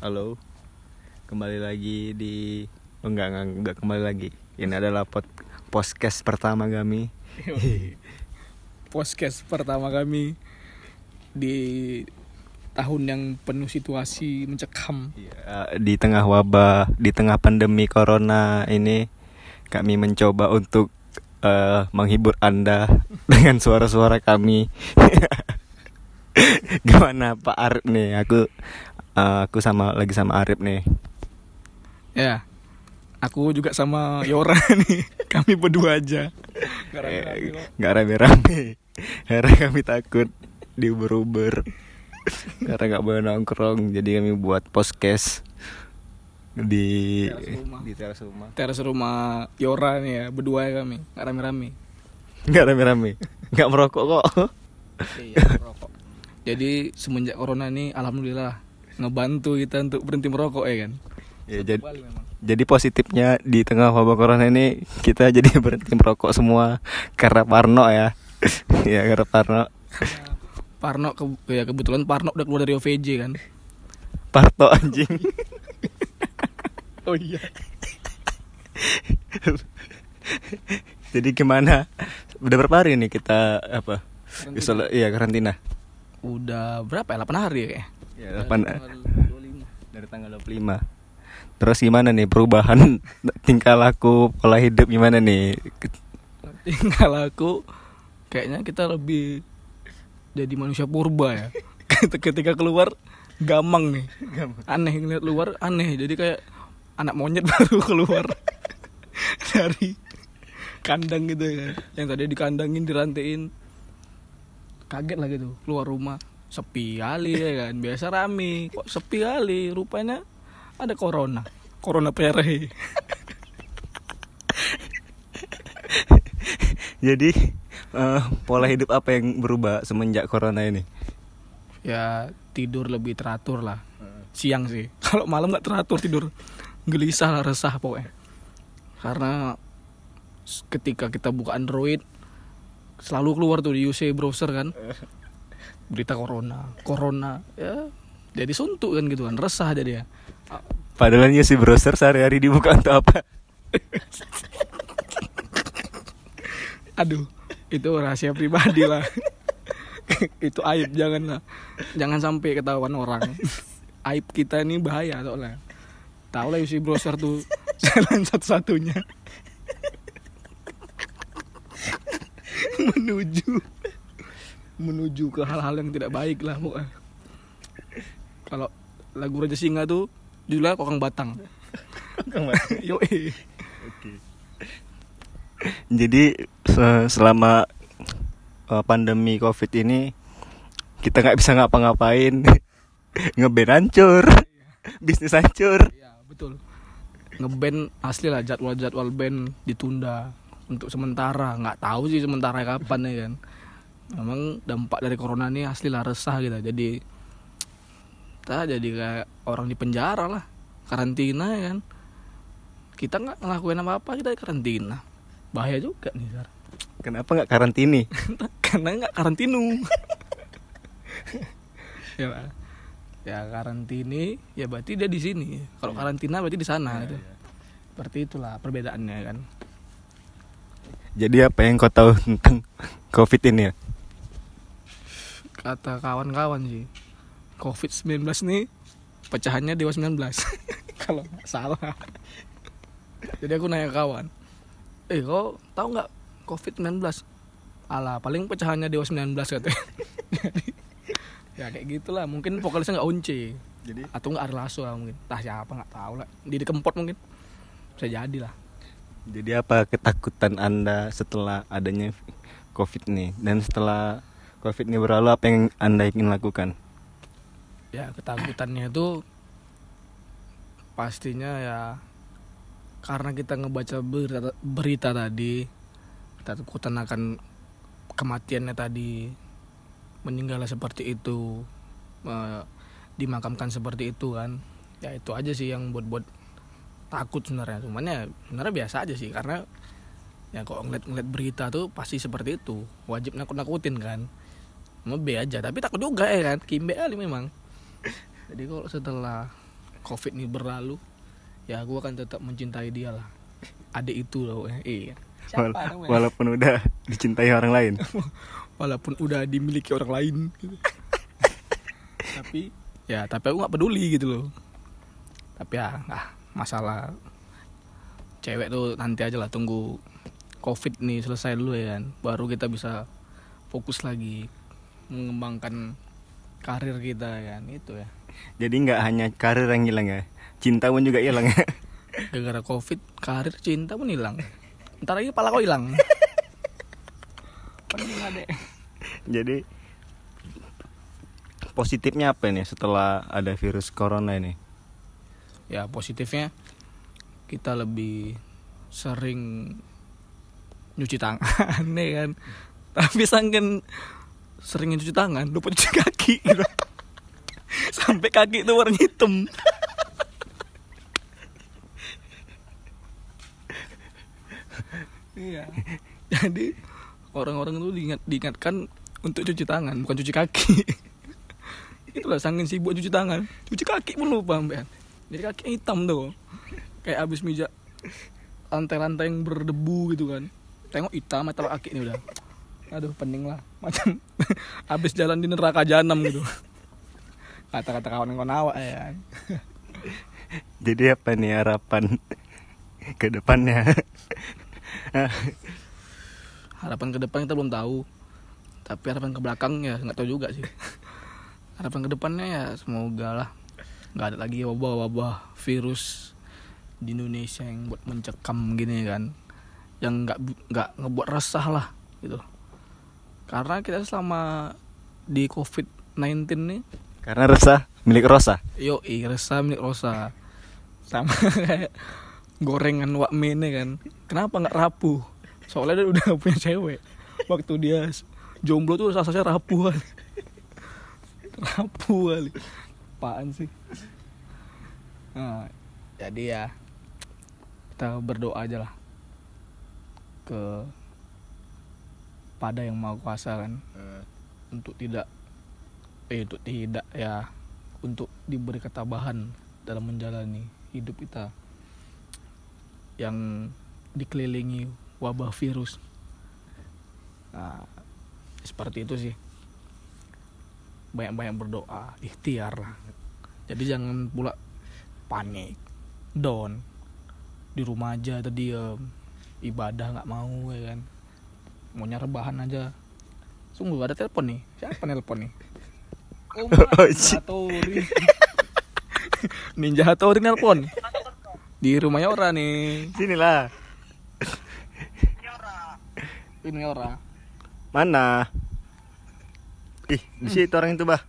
Halo. Kembali lagi di oh, enggak, enggak enggak kembali lagi. Ini adalah pod podcast pertama kami. podcast pertama kami di tahun yang penuh situasi mencekam. Ya, di tengah wabah, di tengah pandemi corona ini kami mencoba untuk eh, menghibur Anda dengan suara-suara kami. Gimana Pak Arif nih? Aku eh, aku sama lagi sama Arif nih. Ya. Aku juga sama Yora nih. Kami berdua aja. Rame-rame Eh, rame-rame karena kami takut diuber-uber karena nggak boleh nongkrong jadi kami buat podcast di Teras rumah. di teras rumah Teras rumah Yora nih ya, berdua ya kami. Nggak rame-rame. nggak rame-rame nggak merokok kok Iya, merokok. Jadi semenjak corona ini alhamdulillah ngebantu kita untuk berhenti merokok ya kan. ya jadi jadi positifnya di tengah wabah corona ini kita jadi berhenti merokok semua karena Parno ya ya karena Parno Parno ke, ya kebetulan Parno udah keluar dari OVJ kan. Parto anjing Oh iya. jadi gimana udah berapa hari nih kita apa Karantina. iya karantina Udah berapa ya? 8 hari ya. Ya, Dari delapan- tanggal 25. dari tanggal 25 Terus gimana nih perubahan tingkah laku pola hidup gimana nih? tinggal aku kayaknya kita lebih jadi manusia purba ya. Ketika keluar gamang nih. Aneh ngeliat luar aneh. Jadi kayak anak monyet baru keluar dari kandang gitu ya. Yang tadi dikandangin dirantain kaget lah gitu keluar rumah sepi kali ya kan biasa rame. Kok sepi kali? Rupanya ada corona. Corona pere. Jadi eh, pola hidup apa yang berubah semenjak corona ini? ya tidur lebih teratur lah. Siang sih. Kalau malam nggak teratur tidur gelisah lah resah pokoknya. Karena ketika kita buka Android selalu keluar tuh di UC browser kan berita corona corona ya. Jadi suntuk kan gitu kan resah jadi ya. Padahal si browser sehari-hari dibuka untuk apa? aduh itu rahasia pribadi lah. Itu aib jangan lah jangan sampai ketahuan orang. Aib kita ini bahaya soalnya. Tahu lah UC browser tuh jalan satu-satunya. Menuju menuju ke hal-hal yang tidak baik lah pokoknya kalau lagu Raja Singa tuh judulnya Kokang Batang yo Jadi se- selama eh, pandemi covid ini kita nggak bisa ngapa-ngapain, ngeband hancur, bisnis hancur. Iya betul. Ngeband asli lah jadwal-jadwal band ditunda untuk sementara. Nggak tahu sih sementara kapan ya kan. Memang dampak dari corona ini asli lah resah gitu. Jadi kita jadi kayak orang di penjara lah, karantina ya kan. Kita nggak ngelakuin apa-apa kita di karantina. Bahaya juga nih Sar. Kenapa nggak karantini? Karena nggak karantinu. ya Pak. ya karantini ya berarti dia di sini kalau karantina berarti di sana gitu seperti itulah perbedaannya kan Jadi apa yang kau tahu tentang covid ini ya? Kata kawan-kawan sih covid 19 nih pecahannya dewa 19 kalau nggak salah. Jadi aku nanya kawan eh kau tahu nggak covid 19 Alah, paling pecahannya dewa 19 katanya. Jadi ya kayak gitulah. Mungkin vokalisnya nggak unci Jadi? Atau nggak Arlaso lah mungkin. Tah siapa nggak tahu lah. Di kempot mungkin. Bisa jadi lah. Jadi apa ketakutan anda setelah adanya covid nih dan setelah covid ini berlalu apa yang anda ingin lakukan? ya ketakutannya itu pastinya ya karena kita ngebaca berita, berita tadi kita takutan akan kematiannya tadi meninggalnya seperti itu eh, dimakamkan seperti itu kan. Ya itu aja sih yang buat buat takut sebenarnya. Cuman ya sebenarnya biasa aja sih karena ya kok ngeliat-ngeliat berita tuh pasti seperti itu. Wajib nakut-nakutin kan mau B aja tapi takut juga ya kan? Kimbe kali memang. Jadi kalau setelah covid ini berlalu ya aku akan tetap mencintai dia lah. Adik itu loh iya. Wal- siapa namanya? walaupun udah dicintai orang lain. Walaupun udah dimiliki orang lain. Gitu. tapi ya tapi aku nggak peduli gitu loh. Tapi ya ah, masalah cewek tuh nanti aja lah tunggu covid nih selesai dulu ya kan. Baru kita bisa fokus lagi mengembangkan karir kita ya kan itu ya. Jadi nggak hanya karir yang hilang ya cinta pun juga hilang ya. Gara-gara covid karir cinta pun hilang. Ntar lagi pala kau hilang. Jadi positifnya apa nih setelah ada virus corona ini? Ya positifnya kita lebih sering nyuci tangan nih kan. Tapi sangken sering nyuci tangan lupa cuci kaki gitu. sampai kaki itu warna hitam. Iya. Jadi orang-orang itu diingat, diingatkan untuk cuci tangan bukan cuci kaki. Itulah sangkin sibuk cuci tangan. Cuci kaki pun lupa sampean jadi kaki hitam tuh. Kayak abis mijak lantai-lantai yang berdebu gitu kan. Tengok hitam atau kaki ini udah aduh pening lah. Macam abis jalan di neraka jahanam gitu. Kata-kata kawan kawan awak ya. Jadi apa nih harapan ke depannya? Harapan ke depan kita belum tahu. Tapi harapan ke belakang ya nggak tahu juga sih. Harapan ke depannya ya semoga lah. Nggak ada lagi wabah-wabah virus di Indonesia yang buat mencekam gini kan. Yang nggak nggak ngebuat resah lah gitu karena kita selama di covid 19 nih karena resah milik Rosa. yo resah milik Rosa. Sama kayak gorengan wak mene kan. Kenapa nggak rapuh? Soalnya dia udah punya cewek. Waktu dia jomblo tuh rasanya rapuh kali. Rapuh kali. Apaan sih? Nah, jadi ya kita berdoa aja lah ke pada yang mau kuasa kan. Untuk tidak eh untuk tidak ya untuk diberi ketabahan dalam menjalani hidup kita yang dikelilingi wabah virus. Nah seperti itu sih. Banyak-banyak berdoa ikhtiar lah. Jadi jangan pula panik down. Di rumah aja atau diem ibadah nggak mau ya kan maunya rebahan aja. Sungguh ada telepon nih. Siapa nelpon nih? Oh, Oh, Hattori Ninja Hattori nelpon. Di rumahnya orang nih. Sinilah ini orang mana? Ih di situ orang itu bah.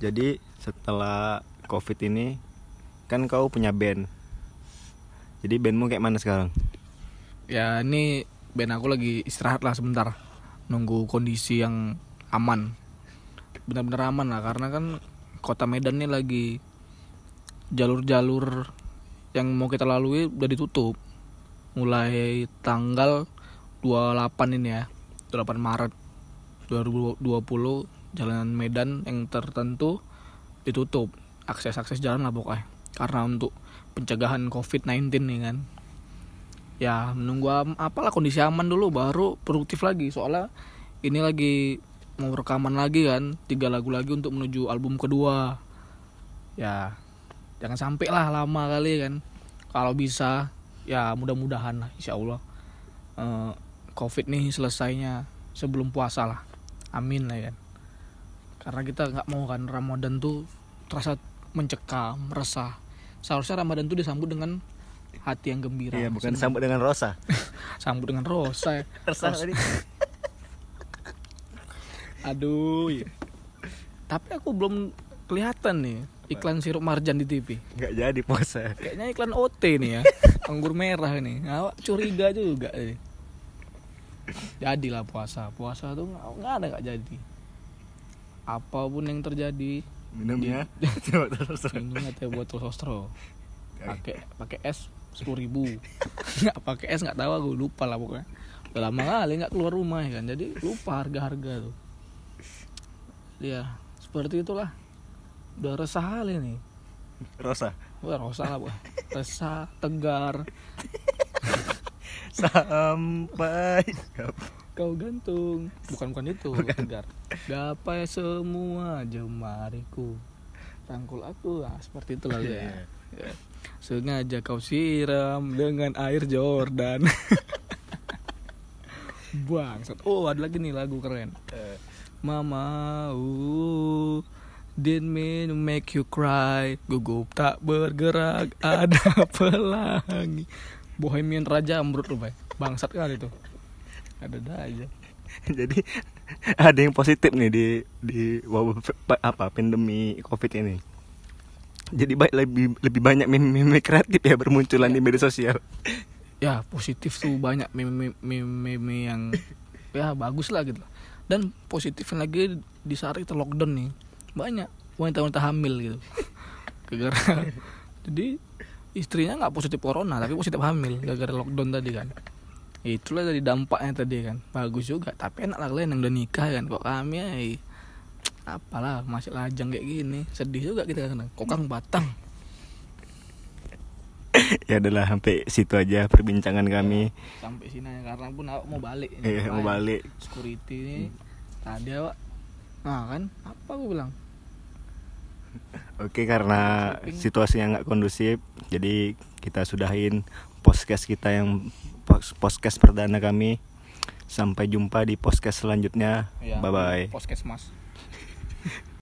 Jadi setelah covid ini kan kau punya band. Jadi bandmu kayak mana sekarang? Ya ini band aku lagi istirahat lah sebentar. Nunggu kondisi yang aman. Benar-benar aman lah karena kan kota Medan ini lagi jalur-jalur yang mau kita lalui udah ditutup. Mulai tanggal 28 ini ya 28 Maret 2020 jalanan Medan yang tertentu ditutup. Akses-akses jalan lah pokoknya. Karena untuk pencegahan COVID-19 nih kan ya menunggu apalah kondisi aman dulu baru produktif lagi. Soalnya ini lagi mau rekaman lagi kan tiga lagu lagi untuk menuju album kedua. Ya jangan sampai lah lama kali kan. Kalau bisa ya mudah-mudahan lah insya Allah eh, covid nih selesainya sebelum puasa lah. Amin lah kan. Karena kita nggak mau kan Ramadan tuh terasa mencekam resah. Seharusnya Ramadan tuh disambut dengan hati yang gembira iya bukan Senang. sambut dengan Rosa. Sambut dengan rosa ya. Rosa. tadi. aduh ya. tapi aku belum kelihatan nih iklan sirup marjan di TV nggak jadi puasa kayaknya iklan OT nih ya. Anggur merah nih awak curiga juga nih jadilah puasa. Puasa tuh nggak nggak ada nggak jadi. Apa pun yang terjadi. Minumnya coba terus minumnya teh botol sostro pakai pakai es sepuluh ribu nggak pakai es nggak tahu aku lupa lah pokoknya udah lama kali nggak keluar rumah ya kan jadi lupa harga harga tuh ya seperti itulah udah resah kali nih Rosa. Wah, rosa lah, Wah. Resah, tegar, Sampai kau gantung. Bukan bukan itu, tegar. Gapai semua jemariku. Rangkul aku. Nah, seperti itu lah ya. Sengaja kau siram dengan air Jordan. Bangsat. Oh, ada lagi nih lagu keren. Mama, uh, didn't mean to make you cry. Gugup tak bergerak, ada pelangi. Bohemian Raja Amrut tuh, Bay. Bangsat kali itu. Ada dah aja. Jadi ada yang positif nih di di wabah apa pandemi covid ini. Jadi baik lebih lebih banyak meme-meme kreatif ya bermunculan di media sosial. Ya, positif tuh banyak meme-meme yang ya bagus lah gitu. Dan positifnya lagi di saat kita lockdown nih. Banyak wanita-wanita hamil gitu. Gara-gara jadi istrinya nggak positif corona tapi positif hamil gara-gara lockdown tadi kan. Itulah dari dampaknya tadi kan. Bagus juga, tapi enak lah kalian yang udah nikah kan. Kok kami ya apalah masih lajang kayak gini. Sedih juga kita kan. Kokang batang. ya adalah sampai situ aja perbincangan kami. Sampai sini aja karena pun awak mau balik. Eh, mau balik. security ini tadi awak nah kan apa aku bilang Oke karena situasinya nggak kondusif, jadi kita sudahin podcast kita yang podcast perdana kami. Sampai jumpa di podcast selanjutnya. Ya, Bye bye. Poskesmas